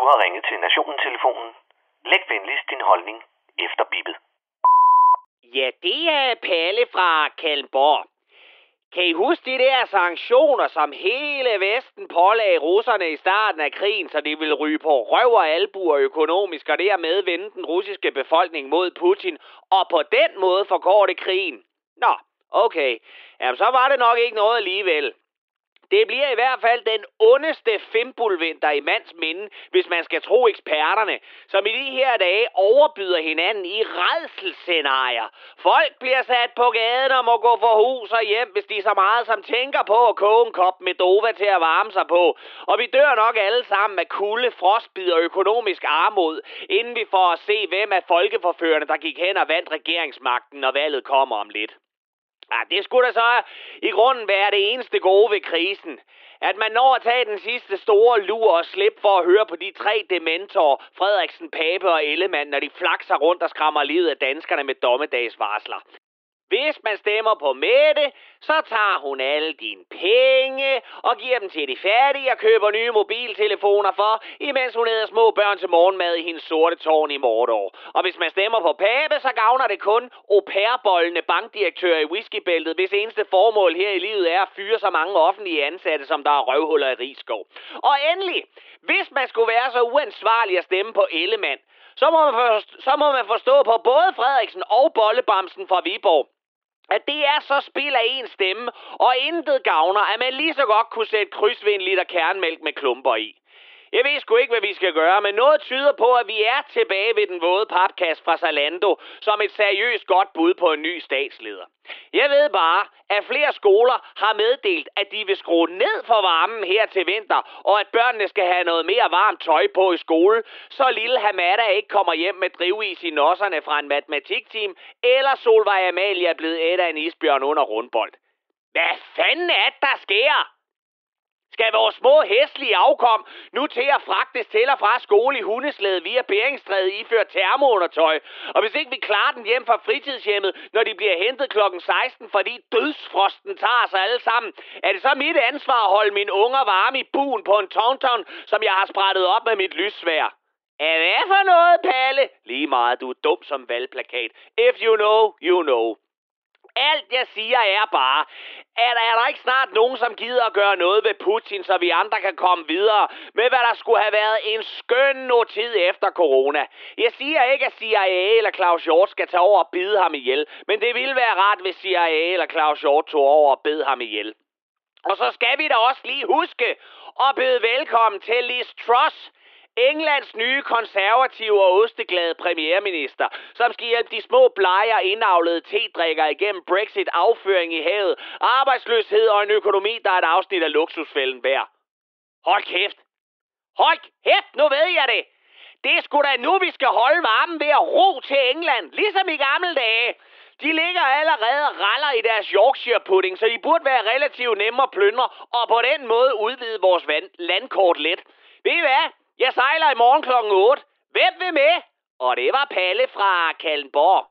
Du har ringet til Nationen-telefonen. Læg venligst din holdning efter bippet. Ja, det er Palle fra Kalmborg. Kan I huske de der sanktioner, som hele Vesten pålagde russerne i starten af krigen, så de ville ryge på røv og albuer økonomisk, og dermed vende den russiske befolkning mod Putin, og på den måde forkorte krigen? Nå, okay. Jamen, så var det nok ikke noget alligevel. Det bliver i hvert fald den ondeste fimbulvinter i mands minde, hvis man skal tro eksperterne, som i de her dage overbyder hinanden i redselsscenarier. Folk bliver sat på gaden og må gå for hus og hjem, hvis de så meget som tænker på at koge en kop med dova til at varme sig på. Og vi dør nok alle sammen af kulde, frostbid og økonomisk armod, inden vi får at se, hvem af folkeforførende, der gik hen og vandt regeringsmagten, når valget kommer om lidt. Ja, det skulle da så i grunden være det eneste gode ved krisen. At man når at tage den sidste store lur og slip for at høre på de tre dementorer, Frederiksen, Pape og Ellemann, når de flakser rundt og skræmmer livet af danskerne med dommedagsvarsler. Hvis man stemmer på Mette, så tager hun alle dine penge og giver dem til de fattige og køber nye mobiltelefoner for, imens hun æder små børn til morgenmad i hendes sorte tårn i Mordor. Og hvis man stemmer på Pape, så gavner det kun au bankdirektør bankdirektører i whiskybæltet, hvis eneste formål her i livet er at fyre så mange offentlige ansatte, som der er røvhuller i Rigskov. Og endelig, hvis man skulle være så uansvarlig at stemme på Ellemann, så må, man forstå, så må man forstå på både Frederiksen og Bollebamsen fra Viborg, at det er så spil af en stemme, og intet gavner, at man lige så godt kunne sætte kryds ved en liter kernmælk med klumper i. Jeg ved sgu ikke, hvad vi skal gøre, men noget tyder på, at vi er tilbage ved den våde papkasse fra Zalando som et seriøst godt bud på en ny statsleder. Jeg ved bare, at flere skoler har meddelt, at de vil skrue ned for varmen her til vinter, og at børnene skal have noget mere varmt tøj på i skole, så lille Hamada ikke kommer hjem med drivis i nosserne fra en matematikteam, eller Solvej Amalie er blevet et af en isbjørn under rundbold. Hvad fanden er det, der sker? Skal vores små hæslige afkom nu til at fragtes til og fra skole i hundeslæde via Beringstræde iført termoundertøj. Og hvis ikke vi klarer den hjem fra fritidshjemmet, når de bliver hentet klokken 16, fordi dødsfrosten tager sig alle sammen, er det så mit ansvar at holde mine unger varme i buen på en tauntaun, som jeg har sprættet op med mit lyssvær. Er hvad for noget, Palle? Lige meget, du er dum som valgplakat. If you know, you know. Alt jeg siger er bare, at er der ikke snart nogen, som gider at gøre noget ved Putin, så vi andre kan komme videre med, hvad der skulle have været en skøn tid efter corona. Jeg siger ikke, at CIA eller Claus Hjort skal tage over og bide ham ihjel, men det ville være rart, hvis CIA eller Claus Hjort tog over og bed ham ihjel. Og så skal vi da også lige huske at byde velkommen til Liz Truss, Englands nye konservative og osteglade premierminister, som skal hjælpe de små bleger indavlede tedrikker igennem Brexit, afføring i havet, arbejdsløshed og en økonomi, der er et afsnit af luksusfælden værd. Hold kæft! Hold kæft, nu ved jeg det! Det er sgu da nu, vi skal holde varmen ved at ro til England, ligesom i gamle dage. De ligger allerede raller i deres Yorkshire pudding, så de burde være relativt nemme at plyndre, og på den måde udvide vores landkort lidt. Ved I hvad? Jeg sejler i morgen klokken 8. Hvem vil med? Og det var Palle fra Kallenborg.